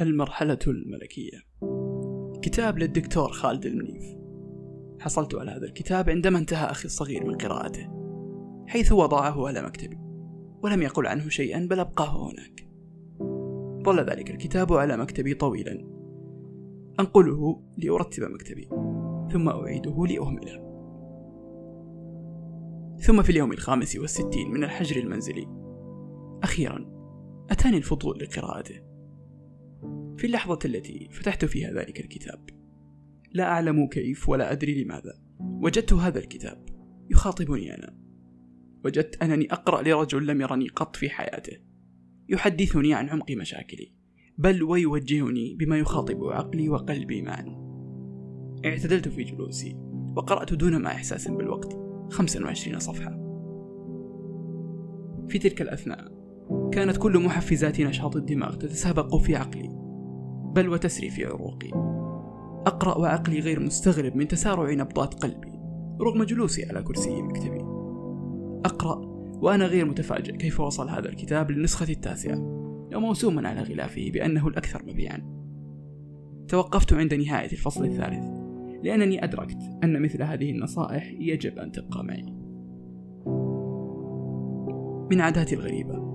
المرحلة الملكية. كتاب للدكتور خالد المنيف. حصلت على هذا الكتاب عندما انتهى أخي الصغير من قراءته حيث وضعه على مكتبي ولم يقل عنه شيئا بل أبقاه هناك. ظل ذلك الكتاب على مكتبي طويلا. أنقله لأرتب مكتبي ثم أعيده لأهمله. ثم في اليوم الخامس والستين من الحجر المنزلي أخيرا أتاني الفضول لقراءته. في اللحظة التي فتحت فيها ذلك الكتاب. لا أعلم كيف ولا أدري لماذا وجدت هذا الكتاب يخاطبني أنا. وجدت أنني أقرأ لرجل لم يرني قط في حياته. يحدثني عن عمق مشاكلي بل ويوجهني بما يخاطب عقلي وقلبي معا. اعتدلت في جلوسي وقرأت دون ما إحساس بالوقت 25 صفحة. في تلك الأثناء كانت كل محفزات نشاط الدماغ تتسابق في عقلي. بل وتسري في عروقي. أقرأ وعقلي غير مستغرب من تسارع نبضات قلبي رغم جلوسي على كرسي مكتبي. أقرأ وأنا غير متفاجئ كيف وصل هذا الكتاب للنسخة التاسعة وموسوما على غلافه بأنه الأكثر مبيعا. توقفت عند نهاية الفصل الثالث لأنني أدركت أن مثل هذه النصائح يجب أن تبقى معي. من عاداتي الغريبة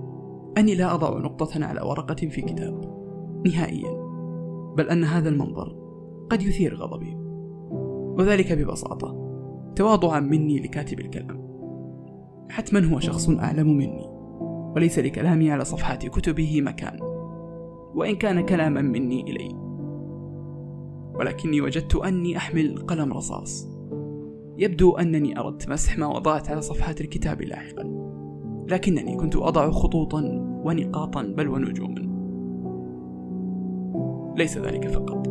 أني لا أضع نقطة على ورقة في كتاب نهائيا. بل أن هذا المنظر قد يثير غضبي. وذلك ببساطة تواضعا مني لكاتب الكلام. حتما هو شخص أعلم مني وليس لكلامي على صفحات كتبه مكان. وإن كان كلاما مني إليه ولكني وجدت أني أحمل قلم رصاص. يبدو أنني أردت مسح ما وضعت على صفحات الكتاب لاحقا لكنني كنت أضع خطوطا ونقاطا بل ونجوما. ليس ذلك فقط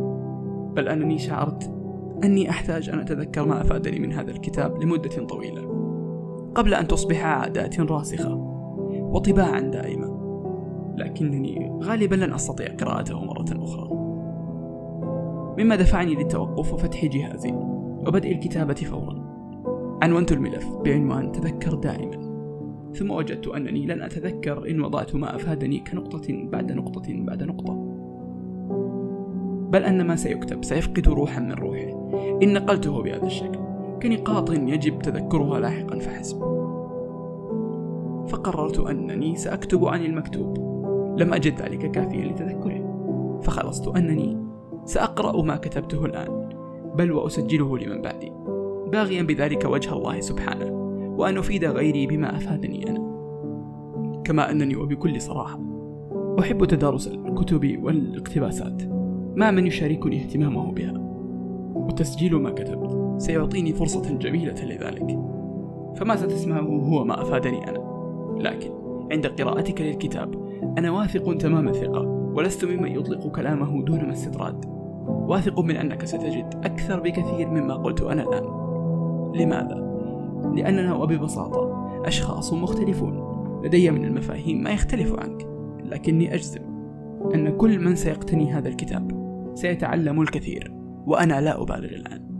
بل أنني شعرت أني أحتاج أن أتذكر ما أفادني من هذا الكتاب لمدة طويلة قبل أن تصبح عادات راسخة وطباعا دائمة لكنني غالبا لن أستطيع قراءته مرة أخرى. مما دفعني للتوقف وفتح جهازي وبدء الكتابة فورا. عنونت الملف بعنوان تذكر دائما ثم وجدت أنني لن أتذكر إن وضعت ما أفادني كنقطة بعد نقطة بعد نقطة. بل أن ما سيكتب سيفقد روحا من روحه. إن نقلته بهذا الشكل كنقاط يجب تذكرها لاحقا فحسب. فقررت أنني سأكتب عن المكتوب. لم أجد ذلك كافيا لتذكره. فخلصت أنني سأقرأ ما كتبته الآن. بل وأسجله لمن بعدي. باغيا بذلك وجه الله سبحانه وأن أفيد غيري بما أفادني أنا. كما أنني وبكل صراحة أحب تدارس الكتب والاقتباسات. مع من يشاركني اهتمامه بها. وتسجيل ما كتبت. سيعطيني فرصة جميلة لذلك. فما ستسمعه هو ما أفادني أنا. لكن عند قراءتك للكتاب أنا واثق تمام الثقة ولست ممن يطلق كلامه دون ما استطراد. واثق من أنك ستجد أكثر بكثير مما قلت أنا الآن. لماذا؟ لأننا وببساطة أشخاص مختلفون. لدي من المفاهيم ما يختلف عنك لكني أجزم أن كل من سيقتني هذا الكتاب سيتعلم الكثير وأنا لا أبالغ الآن.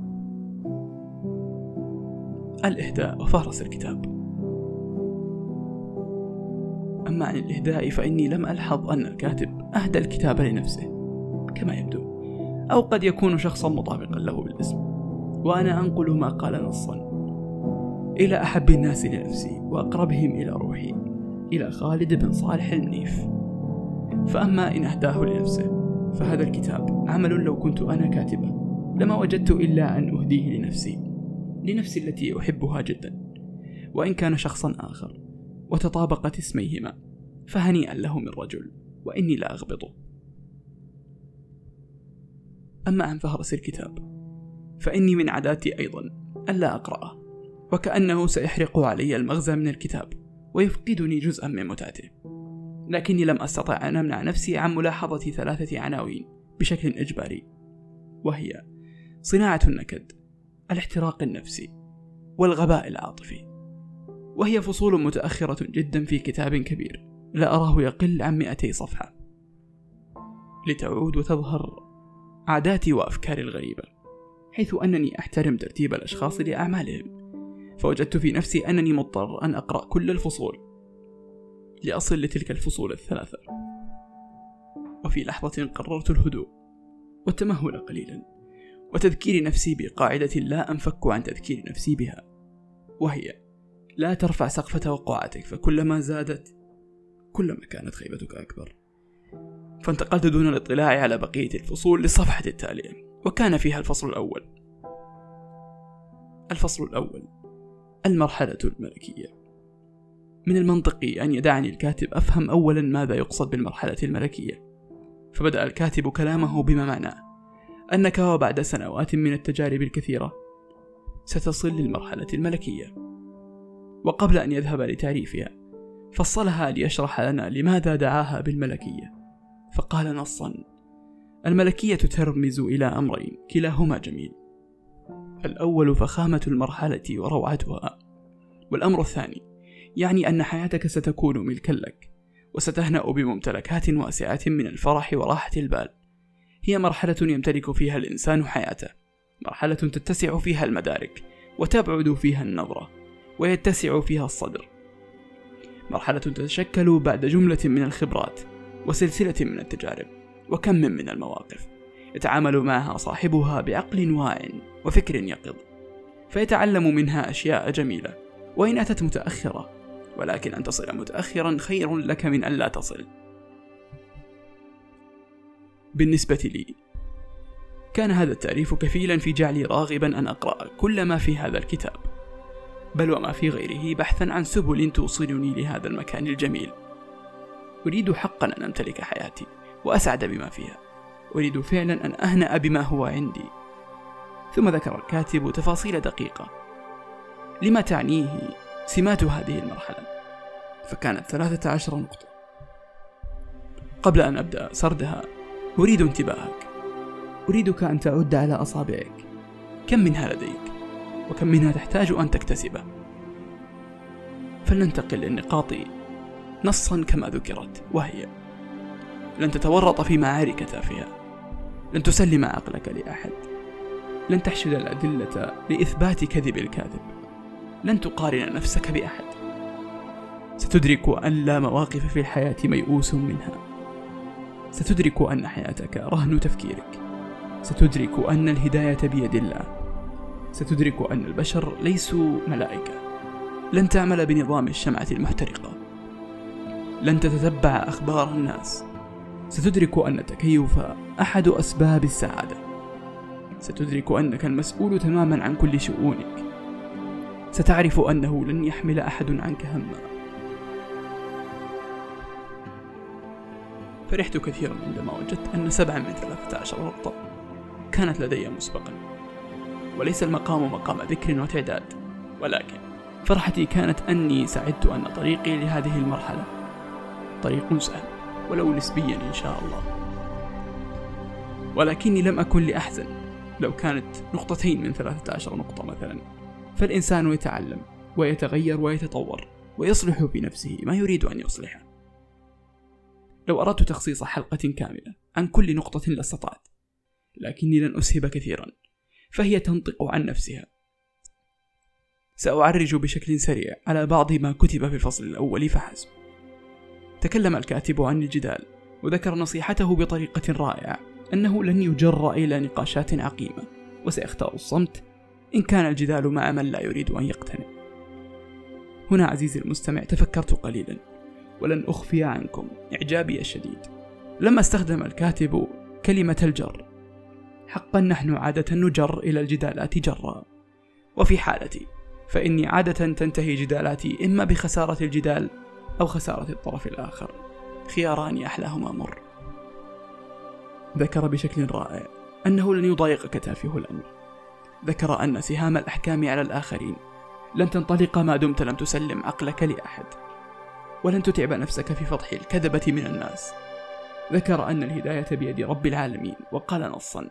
الإهداء وفهرس الكتاب. أما عن الإهداء فإني لم ألحظ أن الكاتب أهدى الكتاب لنفسه كما يبدو أو قد يكون شخصا مطابقا له بالاسم. وأنا أنقل ما قال نصا. إلى أحب الناس لنفسي وأقربهم إلى روحي إلى خالد بن صالح المنيف فأما إن أهداه لنفسه فهذا الكتاب عمل لو كنت أنا كاتبة. لما وجدت إلا أن أهديه لنفسي لنفسي التي أحبها جدا. وإن كان شخصا آخر وتطابقت اسميهما فهنيئا له من رجل وإني لا أغبطه. أما عن فهرس الكتاب فإني من عاداتي أيضا ألا أقرأه وكأنه سيحرق علي المغزى من الكتاب ويفقدني جزءا من متعته. لكني لم أستطع أن أمنع نفسي عن ملاحظة ثلاثة عناوين. بشكل إجباري وهي صناعة النكد الاحتراق النفسي والغباء العاطفي وهي فصول متأخرة جدا في كتاب كبير لا أراه يقل عن 200 صفحة. لتعود وتظهر عاداتي وأفكاري الغريبة حيث أنني أحترم ترتيب الأشخاص لأعمالهم. فوجدت في نفسي أنني مضطر أن أقرأ كل الفصول لأصل لتلك الفصول الثلاثة. وفي لحظة قررت الهدوء والتمهل قليلا وتذكير نفسي بقاعدة لا أنفك عن تذكير نفسي بها وهي لا ترفع سقف توقعاتك فكلما زادت كلما كانت خيبتك أكبر. فانتقلت دون الاطلاع على بقية الفصول للصفحة التالية وكان فيها الفصل الأول. الفصل الأول المرحلة الملكية. من المنطقي أن يدعني الكاتب أفهم أولا ماذا يقصد بالمرحلة الملكية. فبدأ الكاتب كلامه بما معناه أنك وبعد سنوات من التجارب الكثيرة ستصل للمرحلة الملكية. وقبل أن يذهب لتعريفها فصلها ليشرح لنا لماذا دعاها بالملكية. فقال نصا الملكية ترمز إلى أمرين كلاهما جميل. الأول فخامة المرحلة وروعتها والأمر الثاني يعني أن حياتك ستكون ملكا لك. وستهنأ بممتلكات واسعة من الفرح وراحة البال. هي مرحلة يمتلك فيها الإنسان حياته مرحلة تتسع فيها المدارك وتبعد فيها النظرة ويتسع فيها الصدر. مرحلة تتشكل بعد جملة من الخبرات وسلسلة من التجارب وكم من المواقف يتعامل معها صاحبها بعقل واع وفكر يقظ فيتعلم منها أشياء جميلة وإن أتت متأخرة ولكن أن تصل متأخرا خير لك من أن لا تصل. بالنسبة لي كان هذا التعريف كفيلا في جعلي راغبا أن أقرأ كل ما في هذا الكتاب بل وما في غيره بحثا عن سبل توصلني لهذا المكان الجميل. أريد حقا أن أمتلك حياتي وأسعد بما فيها. أريد فعلا أن أهنأ بما هو عندي. ثم ذكر الكاتب تفاصيل دقيقة. لما تعنيه سمات هذه المرحلة. فكانت ثلاثة عشر نقطة. قبل أن أبدأ سردها أريد انتباهك. أريدك أن تعد على أصابعك. كم منها لديك؟ وكم منها تحتاج أن تكتسبه؟ فلننتقل للنقاط نصا كما ذكرت وهي لن تتورط في معارك تافهة لن تسلم عقلك لأحد. لن تحشد الأدلة لإثبات كذب الكاذب. لن تقارن نفسك بأحد. ستدرك أن لا مواقف في الحياة ميؤوس منها. ستدرك أن حياتك رهن تفكيرك. ستدرك أن الهداية بيد الله. ستدرك أن البشر ليسوا ملائكة. لن تعمل بنظام الشمعة المحترقة. لن تتتبع أخبار الناس. ستدرك أن التكيف أحد أسباب السعادة. ستدرك أنك المسؤول تماما عن كل شؤونك. ستعرف أنه لن يحمل أحد عنك هما. فرحت كثيرا عندما وجدت أن سبعا من ثلاثة عشر نقطة كانت لدي مسبقا وليس المقام مقام ذكر وتعداد ولكن فرحتي كانت أني سعدت أن طريقي لهذه المرحلة طريق سهل ولو نسبيا إن شاء الله. ولكني لم أكن لأحزن لو كانت نقطتين من ثلاثة عشر نقطة مثلا. فالإنسان يتعلم ويتغير ويتطور ويصلح في نفسه ما يريد أن يصلحه لو أردت تخصيص حلقة كاملة عن كل نقطة لاستطعت لكني لن أسهب كثيرا فهي تنطق عن نفسها. سأعرج بشكل سريع على بعض ما كتب في الفصل الأول فحسب. تكلم الكاتب عن الجدال وذكر نصيحته بطريقة رائعة أنه لن يجر إلى نقاشات عقيمة وسيختار الصمت إن كان الجدال مع من لا يريد أن يقتنع. هنا عزيزي المستمع تفكرت قليلا ولن أخفي عنكم إعجابي الشديد لما أستخدم الكاتب كلمة الجر. حقا نحن عادة نجر إلى الجدالات جرا. وفي حالتي فإني عادة تنتهي جدالاتي إما بخسارة الجدال أو خسارة الطرف الآخر. خياران أحلاهما مر. ذكر بشكل رائع أنه لن يضايقك تافه الأمر. ذكر أن سهام الأحكام على الآخرين. لن تنطلق ما دمت لم تسلم عقلك لأحد ولن تتعب نفسك في فضح الكذبة من الناس. ذكر أن الهداية بيد رب العالمين وقال نصا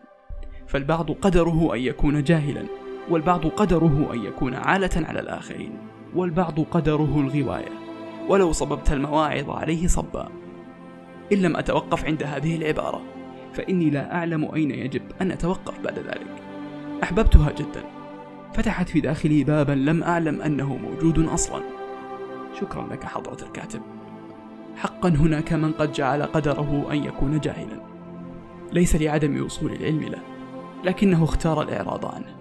فالبعض قدره أن يكون جاهلا والبعض قدره أن يكون عالة على الآخرين والبعض قدره الغواية ولو صببت المواعظ عليه صبا. إن لم أتوقف عند هذه العبارة فإني لا أعلم أين يجب أن أتوقف بعد ذلك. أحببتها جدا. فتحت في داخلي بابا لم أعلم أنه موجود أصلا. شكرا لك حضرة الكاتب. حقا هناك من قد جعل قدره أن يكون جاهلا. ليس لعدم وصول العلم له لكنه اختار الإعراض عنه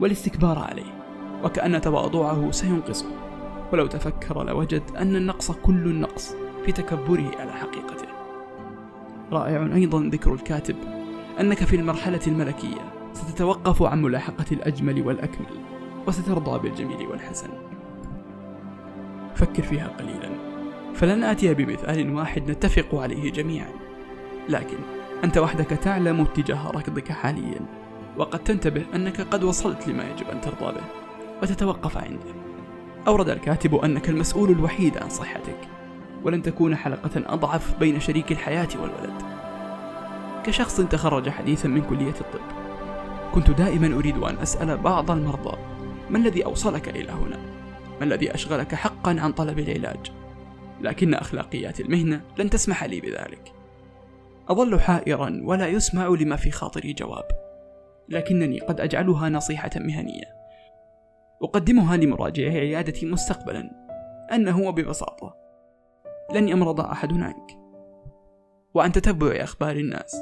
والاستكبار عليه وكأن تواضعه سينقصه ولو تفكر لوجد أن النقص كل النقص في تكبره على حقيقته. رائع أيضا ذكر الكاتب أنك في المرحلة الملكية. ستتوقف عن ملاحقة الأجمل والأكمل وسترضى بالجميل والحسن. فكر فيها قليلا فلن آتي بمثال واحد نتفق عليه جميعا. لكن أنت وحدك تعلم اتجاه ركضك حاليا وقد تنتبه أنك قد وصلت لما يجب أن ترضى به وتتوقف عنده. أورد الكاتب أنك المسؤول الوحيد عن صحتك ولن تكون حلقة أضعف بين شريك الحياة والولد. كشخص تخرج حديثا من كلية الطب كنت دائما أريد أن أسأل بعض المرضى ما الذي أوصلك إلى هنا؟ ما الذي أشغلك حقا عن طلب العلاج؟ لكن أخلاقيات المهنة لن تسمح لي بذلك. أظل حائرا ولا يسمع لما في خاطري جواب لكنني قد أجعلها نصيحة مهنية. أقدمها لمراجعي عيادتي مستقبلا أنه وببساطة لن يمرض أحد عنك وعن تتبع أخبار الناس.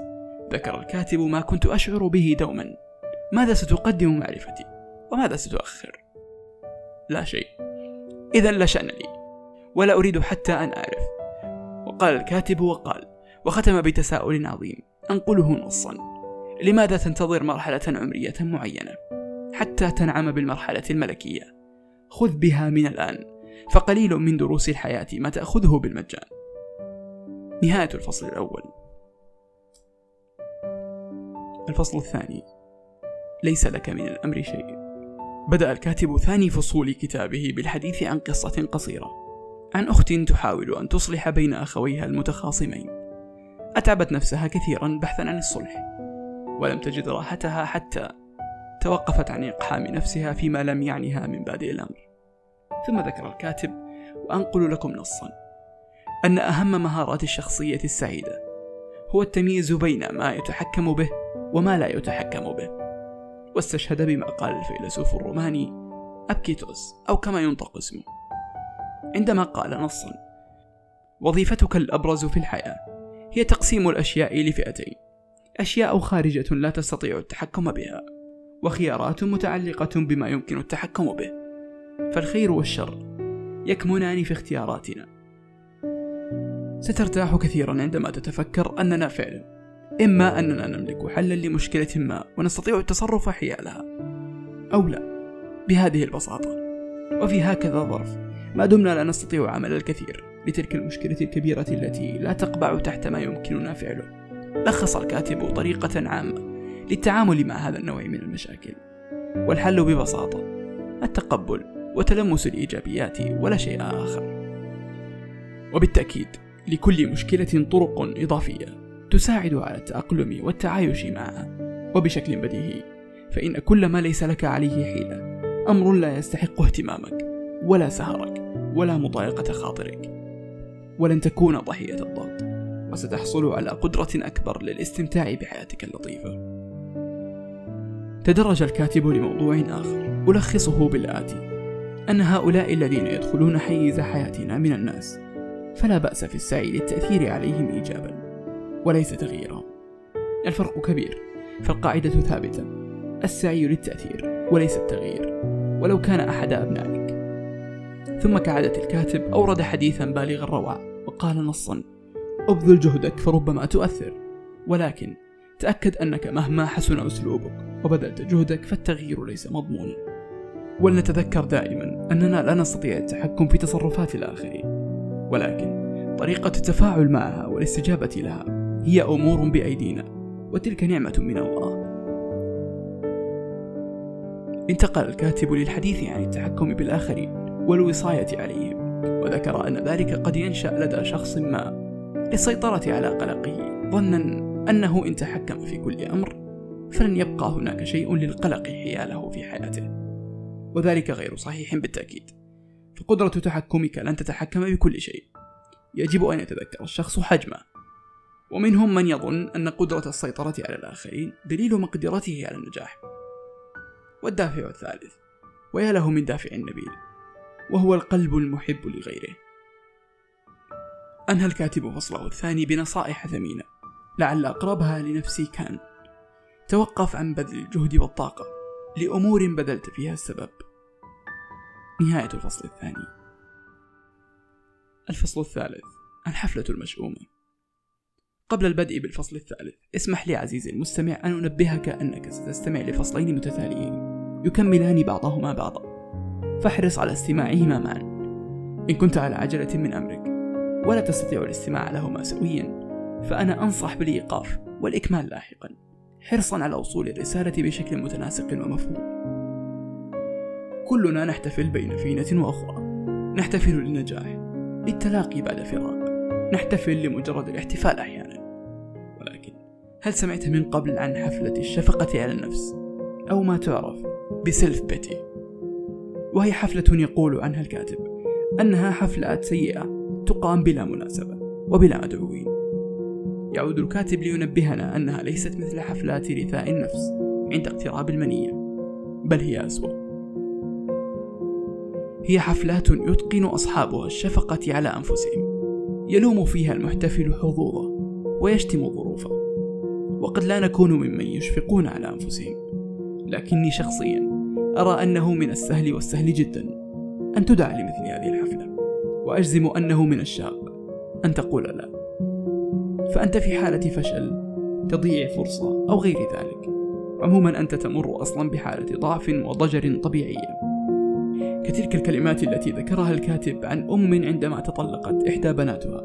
ذكر الكاتب ما كنت أشعر به دوما. ماذا ستقدم معرفتي؟ وماذا ستؤخر؟ لا شيء. إذا لا شأن لي. ولا أريد حتى أن أعرف. وقال الكاتب وقال وختم بتساؤل عظيم. أنقله نصا. لماذا تنتظر مرحلة عمرية معينة؟ حتى تنعم بالمرحلة الملكية. خذ بها من الآن. فقليل من دروس الحياة ما تأخذه بالمجان. نهاية الفصل الأول. الفصل الثاني. ليس لك من الأمر شيء. بدأ الكاتب ثاني فصول كتابه بالحديث عن قصة قصيرة. عن أخت تحاول أن تصلح بين أخويها المتخاصمين. أتعبت نفسها كثيرا بحثا عن الصلح ولم تجد راحتها حتى توقفت عن إقحام نفسها فيما لم يعنها من بادئ الأمر. ثم ذكر الكاتب وأنقل لكم نصا. أن أهم مهارات الشخصية السعيدة هو التمييز بين ما يتحكم به وما لا يتحكم به. واستشهد بما قال الفيلسوف الروماني أبكيتوس أو كما ينطق اسمه. عندما قال نصا وظيفتك الأبرز في الحياة هي تقسيم الأشياء لفئتين أشياء خارجة لا تستطيع التحكم بها وخيارات متعلقة بما يمكن التحكم به فالخير والشر يكمنان في اختياراتنا. سترتاح كثيرا عندما تتفكر أننا فعلا إما أننا نملك حلا لمشكلة ما ونستطيع التصرف حيالها أو لا بهذه البساطة. وفي هكذا ظرف ما دمنا لا نستطيع عمل الكثير لتلك المشكلة الكبيرة التي لا تقبع تحت ما يمكننا فعله. لخص الكاتب طريقة عامة للتعامل مع هذا النوع من المشاكل. والحل ببساطة التقبل وتلمس الإيجابيات ولا شيء آخر. وبالتأكيد لكل مشكلة طرق إضافية. تساعد على التأقلم والتعايش معها وبشكل بديهي فإن كل ما ليس لك عليه حيلة أمر لا يستحق اهتمامك ولا سهرك ولا مضايقة خاطرك. ولن تكون ضحية الضغط وستحصل على قدرة أكبر للاستمتاع بحياتك اللطيفة. تدرج الكاتب لموضوع آخر ألخصه بالآتي أن هؤلاء الذين يدخلون حيز حياتنا من الناس فلا بأس في السعي للتأثير عليهم إيجابا. وليس تغييرا الفرق كبير فالقاعدة ثابتة. السعي للتأثير وليس التغيير ولو كان أحد أبنائك. ثم كعادة الكاتب أورد حديثا بالغ الروعة وقال نصا أبذل جهدك فربما تؤثر ولكن تأكد أنك مهما حسن أسلوبك وبذلت جهدك فالتغيير ليس مضمونا ولنتذكر دائما أننا لا نستطيع التحكم في تصرفات الآخرين ولكن طريقة التفاعل معها والاستجابة لها هي أمور بأيدينا وتلك نعمة من الله. انتقل الكاتب للحديث عن التحكم بالآخرين والوصاية عليهم وذكر أن ذلك قد ينشأ لدى شخص ما للسيطرة على قلقه ظنا أنه إن تحكم في كل أمر فلن يبقى هناك شيء للقلق حياله في حياته. وذلك غير صحيح بالتأكيد فقدرة تحكمك لن تتحكم بكل شيء. يجب أن يتذكر الشخص حجمه ومنهم من يظن أن قدرة السيطرة على الآخرين دليل مقدرته على النجاح. والدافع الثالث ويا له من دافع نبيل وهو القلب المحب لغيره. أنهى الكاتب فصله الثاني بنصائح ثمينة لعل أقربها لنفسي كان توقف عن بذل الجهد والطاقة لأمور بذلت فيها السبب. نهاية الفصل الثاني. الفصل الثالث الحفلة المشؤومة. قبل البدء بالفصل الثالث. اسمح لي عزيزي المستمع أن أنبهك أنك ستستمع لفصلين متتاليين. يكملان بعضهما بعضا. فاحرص على استماعهما معا. إن كنت على عجلة من أمرك ولا تستطيع الاستماع لهما سويا فأنا أنصح بالإيقاف والإكمال لاحقا. حرصا على وصول الرسالة بشكل متناسق ومفهوم. كلنا نحتفل بين فينة وأخرى. نحتفل للنجاح. للتلاقي بعد فراق. نحتفل لمجرد الاحتفال أحيانا. ولكن هل سمعت من قبل عن حفلة الشفقة على النفس؟ أو ما تعرف بسيلف بيتي. وهي حفلة يقول عنها الكاتب أنها حفلات سيئة تقام بلا مناسبة وبلا مدعوين يعود الكاتب لينبهنا أنها ليست مثل حفلات رثاء النفس عند اقتراب المنية بل هي أسوأ. هي حفلات يتقن أصحابها الشفقة على أنفسهم يلوم فيها المحتفل حظوظه ويشتم ظروفه وقد لا نكون ممن يشفقون على أنفسهم. لكني شخصيا أرى أنه من السهل والسهل جدا أن تدعى لمثل هذه الحفلة وأجزم أنه من الشاق أن تقول لا. فأنت في حالة فشل تضييع فرصة أو غير ذلك. عموما أنت تمر أصلا بحالة ضعف وضجر طبيعية كتلك الكلمات التي ذكرها الكاتب عن أم عندما تطلقت إحدى بناتها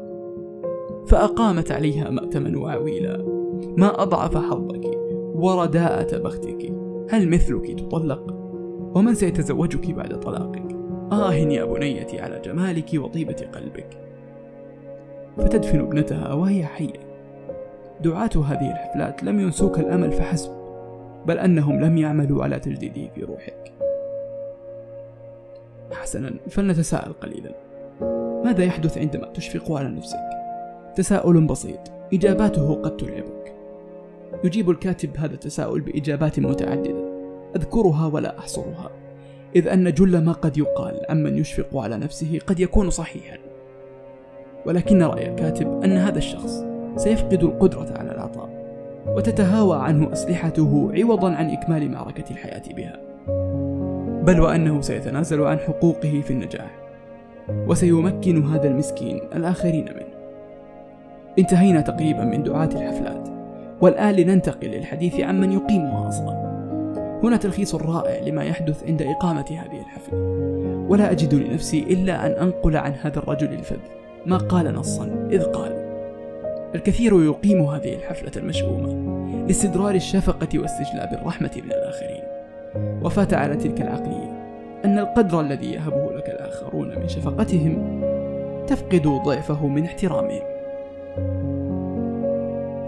فأقامت عليها مأتما وعويلا. ما أضعف حظك ورداءة بختك؟ هل مثلك تطلق؟ ومن سيتزوجك بعد طلاقك؟ آه يا بنيتي على جمالك وطيبة قلبك. فتدفن ابنتها وهي حية. دعاة هذه الحفلات لم ينسوك الأمل فحسب. بل أنهم لم يعملوا على تجديده في روحك. حسنا فلنتساءل قليلا. ماذا يحدث عندما تشفق على نفسك؟ تساؤل بسيط. إجاباته قد ترعبك. يجيب الكاتب هذا التساؤل بإجابات متعددة. أذكرها ولا أحصرها. إذ أن جل ما قد يقال عمن يشفق على نفسه قد يكون صحيحا. ولكن رأي الكاتب أن هذا الشخص سيفقد القدرة على العطاء وتتهاوى عنه أسلحته عوضا عن إكمال معركة الحياة بها. بل وأنه سيتنازل عن حقوقه في النجاح وسيمكن هذا المسكين الآخرين منه. انتهينا تقريبا من دعاة الحفلات. والآن لننتقل للحديث عن من يقيمها أصلا. هنا تلخيص رائع لما يحدث عند إقامة هذه الحفلة. ولا أجد لنفسي إلا أن أنقل عن هذا الرجل الفذ. ما قال نصا إذ قال الكثير يقيم هذه الحفلة المشؤومة لاستدرار الشفقة واستجلاب الرحمة من الآخرين. وفات على تلك العقلية أن القدر الذي يهبه لك الآخرون من شفقتهم تفقد ضعفه من احترامهم.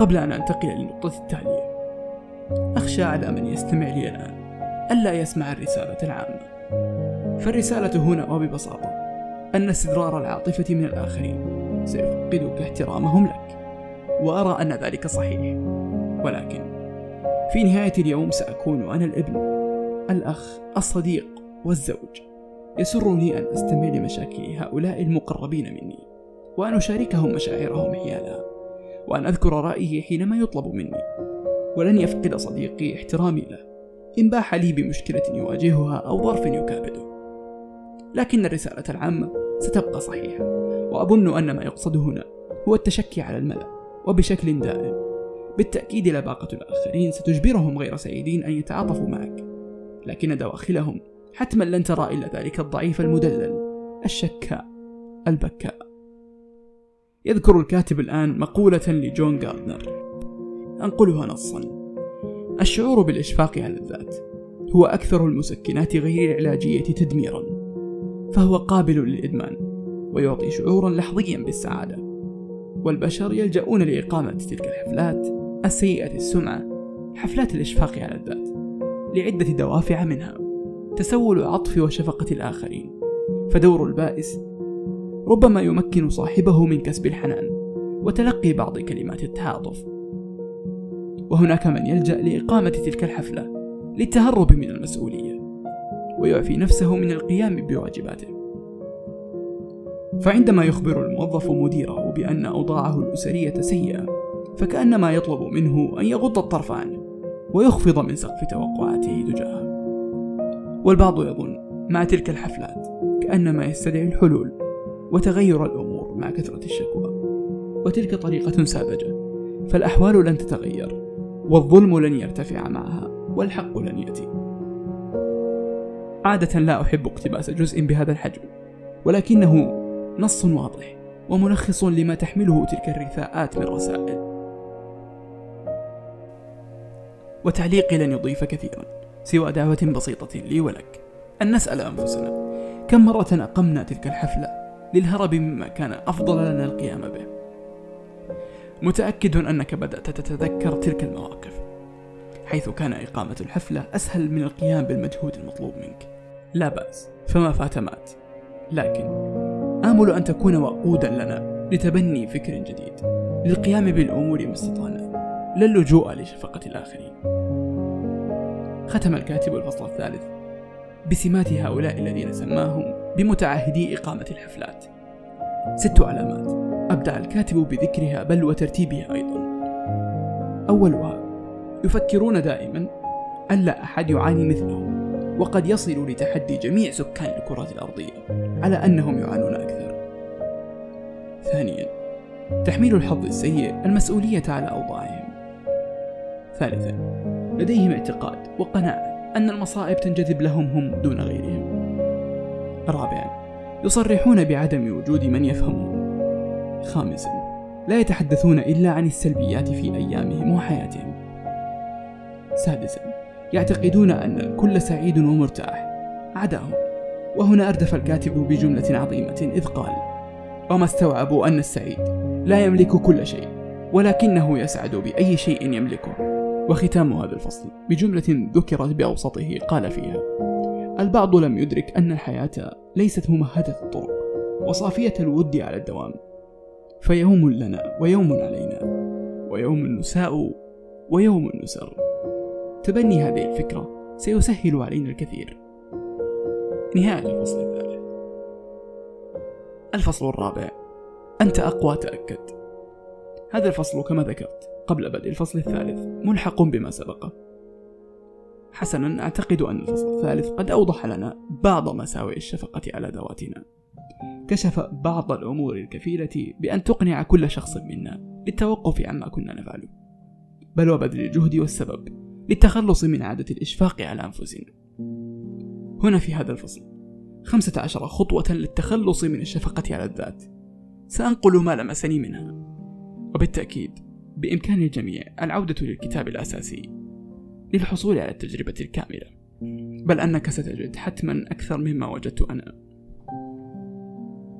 قبل أن أنتقل للنقطة التالية. أخشى على من يستمع لي الآن ألا يسمع الرسالة العامة. فالرسالة هنا وببساطة أن استدرار العاطفة من الآخرين سيفقدك احترامهم لك وأرى أن ذلك صحيح. ولكن في نهاية اليوم سأكون أنا الابن الأخ الصديق والزوج. يسرني أن أستمع لمشاكل هؤلاء المقربين مني وأن أشاركهم مشاعرهم حيالها وأن أذكر رأيه حينما يطلب مني. ولن يفقد صديقي احترامي له. إن باح لي بمشكلة يواجهها أو ظرف يكابده. لكن الرسالة العامة ستبقى صحيحة. وأظن أن ما يقصد هنا هو التشكي على الملأ وبشكل دائم. بالتأكيد لباقة الآخرين ستجبرهم غير سعيدين أن يتعاطفوا معك. لكن دواخلهم حتما لن ترى إلا ذلك الضعيف المدلل الشكاء البكاء. يذكر الكاتب الآن مقولة لجون جاردنر أنقلها نصا. الشعور بالإشفاق على الذات هو أكثر المسكنات غير العلاجية تدميرا فهو قابل للإدمان ويعطي شعورا لحظيا بالسعادة. والبشر يلجؤون لإقامة تلك الحفلات السيئة السمعة حفلات الإشفاق على الذات لعدة دوافع منها تسول عطف وشفقة الآخرين فدور البائس ربما يمكن صاحبه من كسب الحنان وتلقي بعض كلمات التعاطف وهناك من يلجأ لإقامة تلك الحفلة للتهرب من المسؤولية ويعفي نفسه من القيام بواجباته. فعندما يخبر الموظف مديره بأن أوضاعه الأسرية سيئة فكأنما يطلب منه أن يغض الطرف عنه ويخفض من سقف توقعاته تجاهه. والبعض يظن مع تلك الحفلات كأنما يستدعي الحلول وتغير الأمور مع كثرة الشكوى. وتلك طريقة ساذجة. فالأحوال لن تتغير والظلم لن يرتفع معها والحق لن يأتي. عادة لا أحب اقتباس جزء بهذا الحجم ولكنه نص واضح وملخص لما تحمله تلك الرثاءات من رسائل. وتعليقي لن يضيف كثيرا سوى دعوة بسيطة لي ولك أن نسأل أنفسنا كم مرة أقمنا تلك الحفلة؟ للهرب مما كان أفضل لنا القيام به. متأكد أنك بدأت تتذكر تلك المواقف حيث كان إقامة الحفلة أسهل من القيام بالمجهود المطلوب منك. لا بأس فما فات مات. لكن آمل أن تكون وقودا لنا لتبني فكر جديد. للقيام بالأمور ما استطعنا. لا اللجوء لشفقة الآخرين. ختم الكاتب الفصل الثالث بسمات هؤلاء الذين سماهم بمتعهدي إقامة الحفلات. ست علامات. أبدع الكاتب بذكرها بل وترتيبها أيضا. أولها يفكرون دائما أن لا أحد يعاني مثلهم وقد يصل لتحدي جميع سكان الكرة الأرضية على أنهم يعانون أكثر. ثانيا تحميل الحظ السيء المسؤولية على أوضاعهم. ثالثا لديهم اعتقاد وقناعة أن المصائب تنجذب لهم هم دون غيرهم. رابعا يصرحون بعدم وجود من يفهمهم. خامسا لا يتحدثون إلا عن السلبيات في أيامهم وحياتهم. سادسا يعتقدون أن الكل سعيد ومرتاح عداهم. وهنا أردف الكاتب بجملة عظيمة إذ قال وما استوعبوا أن السعيد لا يملك كل شيء ولكنه يسعد بأي شيء يملكه. وختام هذا الفصل بجملة ذكرت بأوسطه قال فيها البعض لم يدرك أن الحياة ليست ممهدة الطرق وصافية الود على الدوام. فيوم لنا ويوم علينا ويوم نساء ويوم نسر. تبني هذه الفكرة سيسهل علينا الكثير. نهاية الفصل الثالث. الفصل الرابع. أنت أقوى تأكد. هذا الفصل كما ذكرت قبل بدء الفصل الثالث ملحق بما سبقه حسنا أعتقد أن الفصل الثالث قد أوضح لنا بعض مساوئ الشفقة على ذواتنا. كشف بعض الأمور الكفيلة بأن تقنع كل شخص منا للتوقف عما كنا نفعله. بل وبذل الجهد والسبب للتخلص من عادة الإشفاق على أنفسنا. هنا في هذا الفصل خمسة عشر خطوة للتخلص من الشفقة على الذات. سأنقل ما لمسني منها. وبالتأكيد بإمكان الجميع العودة للكتاب الأساسي. للحصول على التجربة الكاملة. بل أنك ستجد حتما أكثر مما وجدت أنا.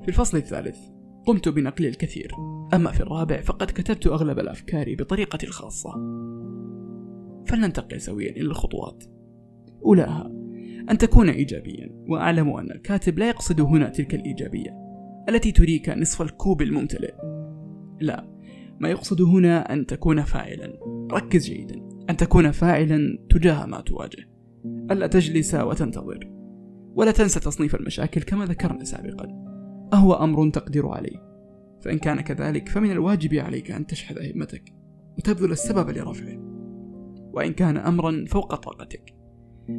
في الفصل الثالث قمت بنقل الكثير. أما في الرابع فقد كتبت أغلب الأفكار بطريقتي الخاصة. فلننتقل سويا إلى الخطوات. أولاها أن تكون إيجابيا. وأعلم أن الكاتب لا يقصد هنا تلك الإيجابية التي تريك نصف الكوب الممتلئ. لا ما يقصد هنا أن تكون فاعلا. ركز جيدا. أن تكون فاعلا تجاه ما تواجه. ألا تجلس وتنتظر. ولا تنسى تصنيف المشاكل كما ذكرنا سابقا. أهو أمر تقدر عليه. فإن كان كذلك فمن الواجب عليك أن تشحذ همتك وتبذل السبب لرفعه. وإن كان أمرا فوق طاقتك.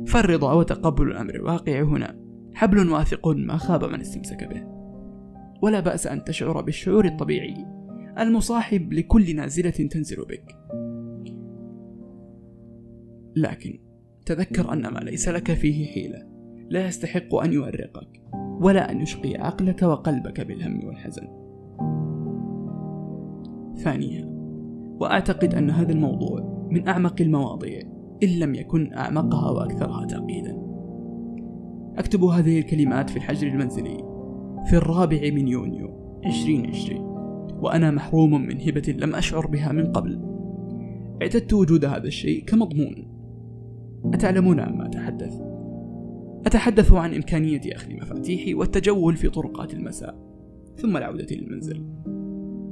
فالرضا وتقبل الأمر الواقع هنا. حبل واثق ما خاب من استمسك به. ولا بأس أن تشعر بالشعور الطبيعي المصاحب لكل نازلة تنزل بك. لكن تذكر أن ما ليس لك فيه حيلة. لا يستحق أن يؤرقك ولا أن يشقي عقلك وقلبك بالهم والحزن. ثانيا وأعتقد أن هذا الموضوع من أعمق المواضيع إن لم يكن أعمقها وأكثرها تعقيدا أكتب هذه الكلمات في الحجر المنزلي في الرابع من يونيو 2020 وأنا محروم من هبة لم أشعر بها من قبل. اعتدت وجود هذا الشيء كمضمون. أتعلمون عما أتحدث؟ أتحدث عن إمكانية أخذ مفاتيحي والتجول في طرقات المساء ثم العودة للمنزل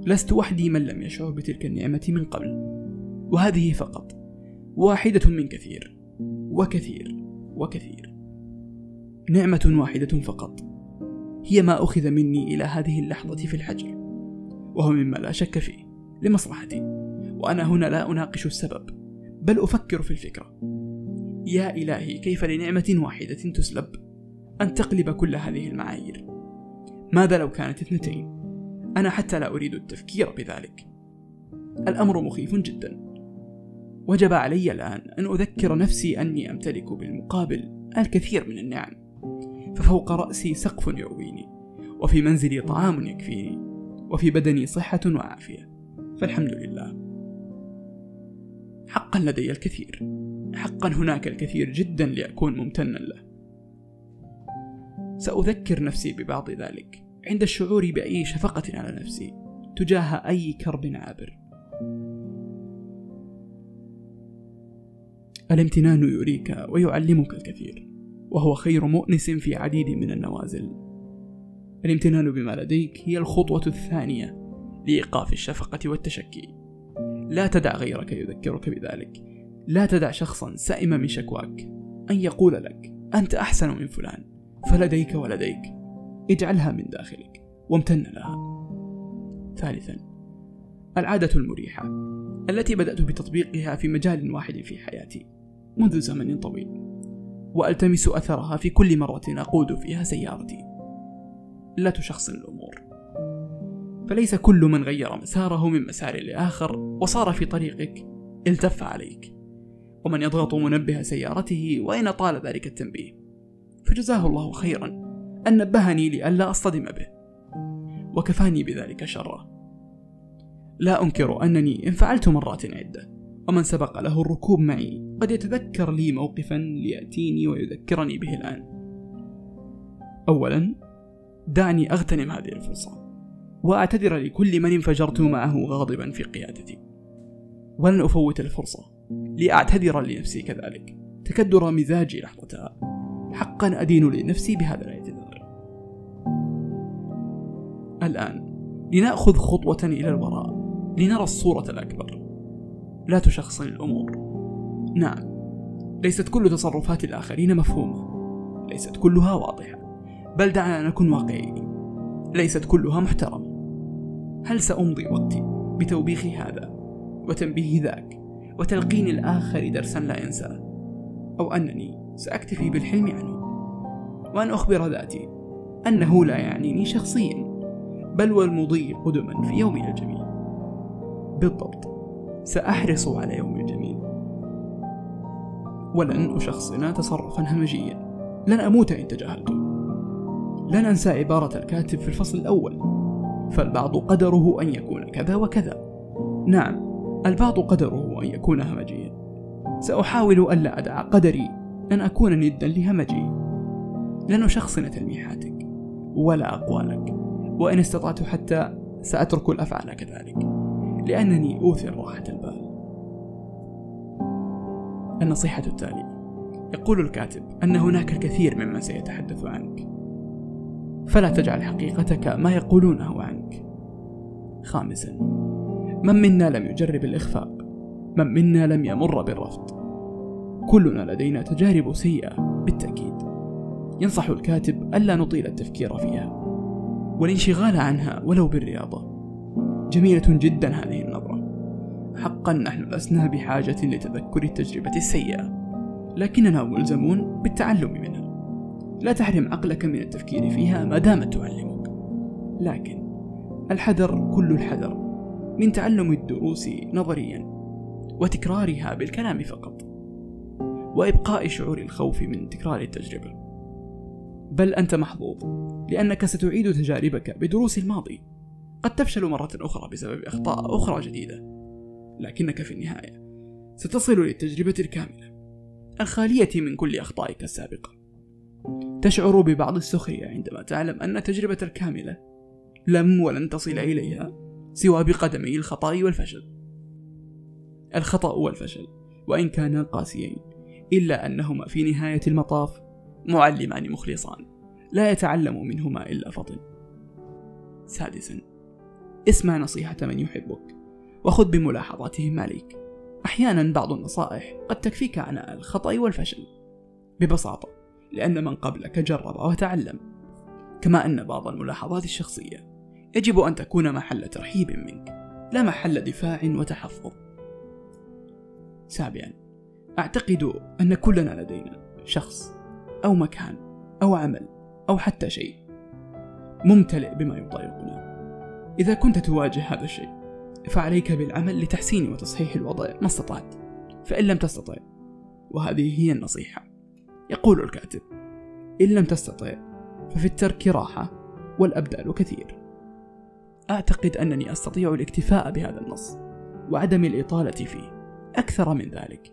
لست وحدي من لم يشعر بتلك النعمة من قبل وهذه فقط واحدة من كثير وكثير وكثير. نعمة واحدة فقط هي ما أخذ مني إلى هذه اللحظة في الحجر وهو مما لا شك فيه لمصلحتي وأنا هنا لا أناقش السبب بل أفكر في الفكرة. يا إلهي كيف لنعمة واحدة تسلب أن تقلب كل هذه المعايير؟ ماذا لو كانت اثنتين؟ أنا حتى لا أريد التفكير بذلك. الأمر مخيف جدا. وجب علي الآن أن أذكر نفسي أني أمتلك بالمقابل الكثير من النعم. ففوق رأسي سقف يؤويني وفي منزلي طعام يكفيني وفي بدني صحة وعافية. فالحمد لله. حقا لدي الكثير. حقا هناك الكثير جدا لأكون ممتنا له. سأذكر نفسي ببعض ذلك. عند الشعور بأي شفقة على نفسي تجاه أي كرب عابر. الامتنان يريك ويعلمك الكثير وهو خير مؤنس في عديد من النوازل. الامتنان بما لديك هي الخطوة الثانية لإيقاف الشفقة والتشكي. لا تدع غيرك يذكرك بذلك. لا تدع شخصا سئم من شكواك. أن يقول لك أنت أحسن من فلان. فلديك ولديك. اجعلها من داخلك. وامتن لها. ثالثا العادة المريحة التي بدأت بتطبيقها في مجال واحد في حياتي منذ زمن طويل. وألتمس أثرها في كل مرة أقود فيها سيارتي. لا تشخصن الأمور. فليس كل من غير مساره من مسار لآخر وصار في طريقك التف عليك. ومن يضغط منبه سيارته وإن طال ذلك التنبيه. فجزاه الله خيرا. أن نبهني لئلا أصطدم به. وكفاني بذلك شره لا أنكر أنني إن فعلت مرات عدة ومن سبق له الركوب معي قد يتذكر لي موقفا ليأتيني ويذكرني به الآن. أولا دعني أغتنم هذه الفرصة وأعتذر لكل من انفجرت معه غاضبا في قيادتي. ولن أفوت الفرصة. لأعتذر لنفسي كذلك. تكدر مزاجي لحظتها. حقا أدين لنفسي بهذا الاعتذار. الآن لنأخذ خطوة إلى الوراء. لنرى الصورة الأكبر. لا تشخصن الأمور. نعم. ليست كل تصرفات الآخرين مفهومة. ليست كلها واضحة. بل دعنا نكون واقعيين. ليست كلها محترمة. هل سأمضي وقتي بتوبيخ هذا وتنبيه ذاك؟ وتلقين الآخر درسا لا ينساه أو أنني سأكتفي بالحلم عنه. وأن أخبر ذاتي أنه لا يعنيني شخصيا بل والمضي قدما في يومي الجميل. بالضبط سأحرص على يوم الجميل. ولن أشخصن تصرفا همجيا. لن أموت إن تجاهلته. لن أنسى عبارة الكاتب في الفصل الأول. فالبعض قدره أن يكون كذا وكذا. نعم البعض قدره أن يكون همجيا. سأحاول ألا أدع قدري أن أكون ندا لهمجي. لن أشخصن تلميحاتك ولا أقوالك وإن استطعت حتى سأترك الأفعال كذلك لأنني أوثر راحة البال. النصيحة التالية. يقول الكاتب أن هناك الكثير ممن سيتحدث عنك. فلا تجعل حقيقتك ما يقولونه عنك. خامسا. من منا لم يجرب الإخفاء؟ من منا لم يمر بالرفض. كلنا لدينا تجارب سيئة بالتأكيد. ينصح الكاتب ألا نطيل التفكير فيها. والانشغال عنها ولو بالرياضة. جميلة جدا هذه النظرة. حقا نحن لسنا بحاجة لتذكر التجربة السيئة. لكننا ملزمون بالتعلم منها. لا تحرم عقلك من التفكير فيها ما دامت تعلمك. لكن الحذر كل الحذر. من تعلم الدروس نظريا. وتكرارها بالكلام فقط وإبقاء شعور الخوف من تكرار التجربة. بل أنت محظوظ لأنك ستعيد تجاربك بدروس الماضي. قد تفشل مرة أخرى بسبب أخطاء أخرى جديدة لكنك في النهاية ستصل للتجربة الكاملة الخالية من كل أخطائك السابقة. تشعر ببعض السخرية عندما تعلم أن التجربة الكاملة لم ولن تصل إليها سوى بقدمي الخطأ والفشل. الخطأ والفشل وإن كانا قاسيين إلا أنهما في نهاية المطاف معلمان مخلصان لا يتعلم منهما إلا فطن سادسا اسمع نصيحة من يحبك وخذ بملاحظاتهم عليك. أحيانا بعض النصائح قد تكفيك عناء الخطأ والفشل ببساطة لأن من قبلك جرب وتعلم. كما أن بعض الملاحظات الشخصية يجب أن تكون محل ترحيب منك لا محل دفاع وتحفظ. سابعا. أعتقد أن كلنا لدينا شخص أو مكان أو عمل أو حتى شيء ممتلئ بما يضايقنا إذا كنت تواجه هذا الشيء فعليك بالعمل لتحسين وتصحيح الوضع ما استطعت فإن لم تستطع وهذه هي النصيحة. يقول الكاتب إن لم تستطع ففي الترك راحة والأبدال كثير. أعتقد أنني أستطيع الاكتفاء بهذا النص وعدم الإطالة فيه. أكثر من ذلك.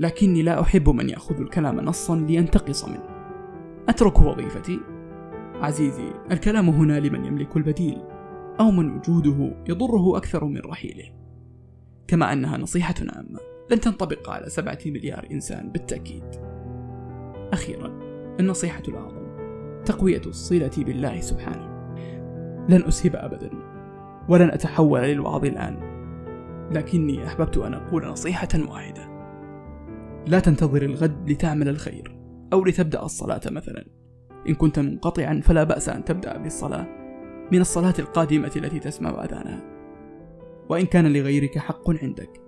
لكني لا أحب من يأخذ الكلام نصا لينتقص منه. أترك وظيفتي. عزيزي الكلام هنا لمن يملك البديل أو من وجوده يضره أكثر من رحيله. كما أنها نصيحة عامة لن تنطبق على سبعة مليار إنسان بالتأكيد. أخيرا النصيحة الأعظم تقوية الصلة بالله سبحانه. لن أسهب أبدا ولن أتحول للوعظ الآن. لكني أحببت أن أقول نصيحة واحدة. لا تنتظر الغد لتعمل الخير أو لتبدأ الصلاة مثلا. إن كنت منقطعا فلا بأس أن تبدأ بالصلاة من الصلاة القادمة التي تسمع أذانها. وإن كان لغيرك حق عندك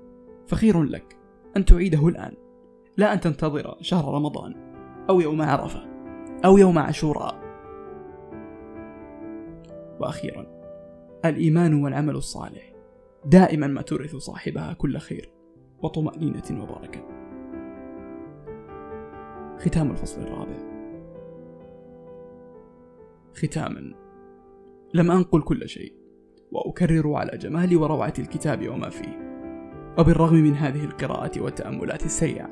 فخير لك أن تعيده الآن. لا أن تنتظر شهر رمضان أو يوم عرفة أو يوم عاشوراء. وأخيرا الإيمان والعمل الصالح. دائما ما تورث صاحبها كل خير وطمأنينة وبركة. ختام الفصل الرابع. ختاما. لم أنقل كل شيء وأكرر على جمال وروعة الكتاب وما فيه. وبالرغم من هذه القراءة والتأملات السريعة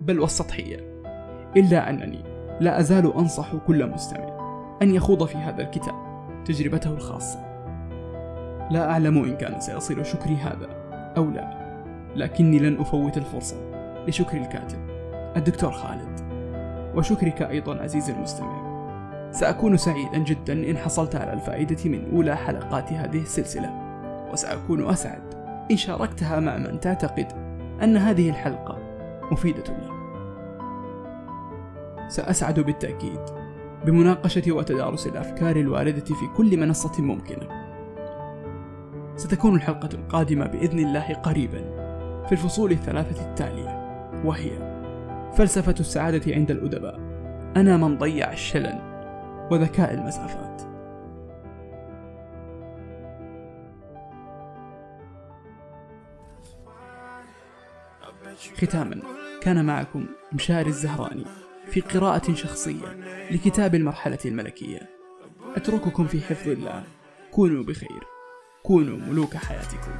بل والسطحية إلا أنني لا أزال أنصح كل مستمع أن يخوض في هذا الكتاب تجربته الخاصة. لا أعلم إن كان سيصل شكري هذا أو لا. لكني لن أفوت الفرصة. لشكر الكاتب. الدكتور خالد. وشكرك أيضا عزيزي المستمع. سأكون سعيدا جدا إن حصلت على الفائدة من أولى حلقات هذه السلسلة. وسأكون أسعد. إن شاركتها مع من تعتقد أن هذه الحلقة مفيدة له سأسعد بالتأكيد بمناقشة وتدارس الأفكار الواردة في كل منصة ممكنة. ستكون الحلقة القادمة بإذن الله قريبا في الفصول الثلاثة التالية وهي فلسفة السعادة عند الأدباء أنا من ضيع الشلل وذكاء المسافات. ختاما كان معكم مشاري الزهراني في قراءة شخصية لكتاب المرحلة الملكية. أترككم في حفظ الله. كونوا بخير. كونوا ملوك حياتكم.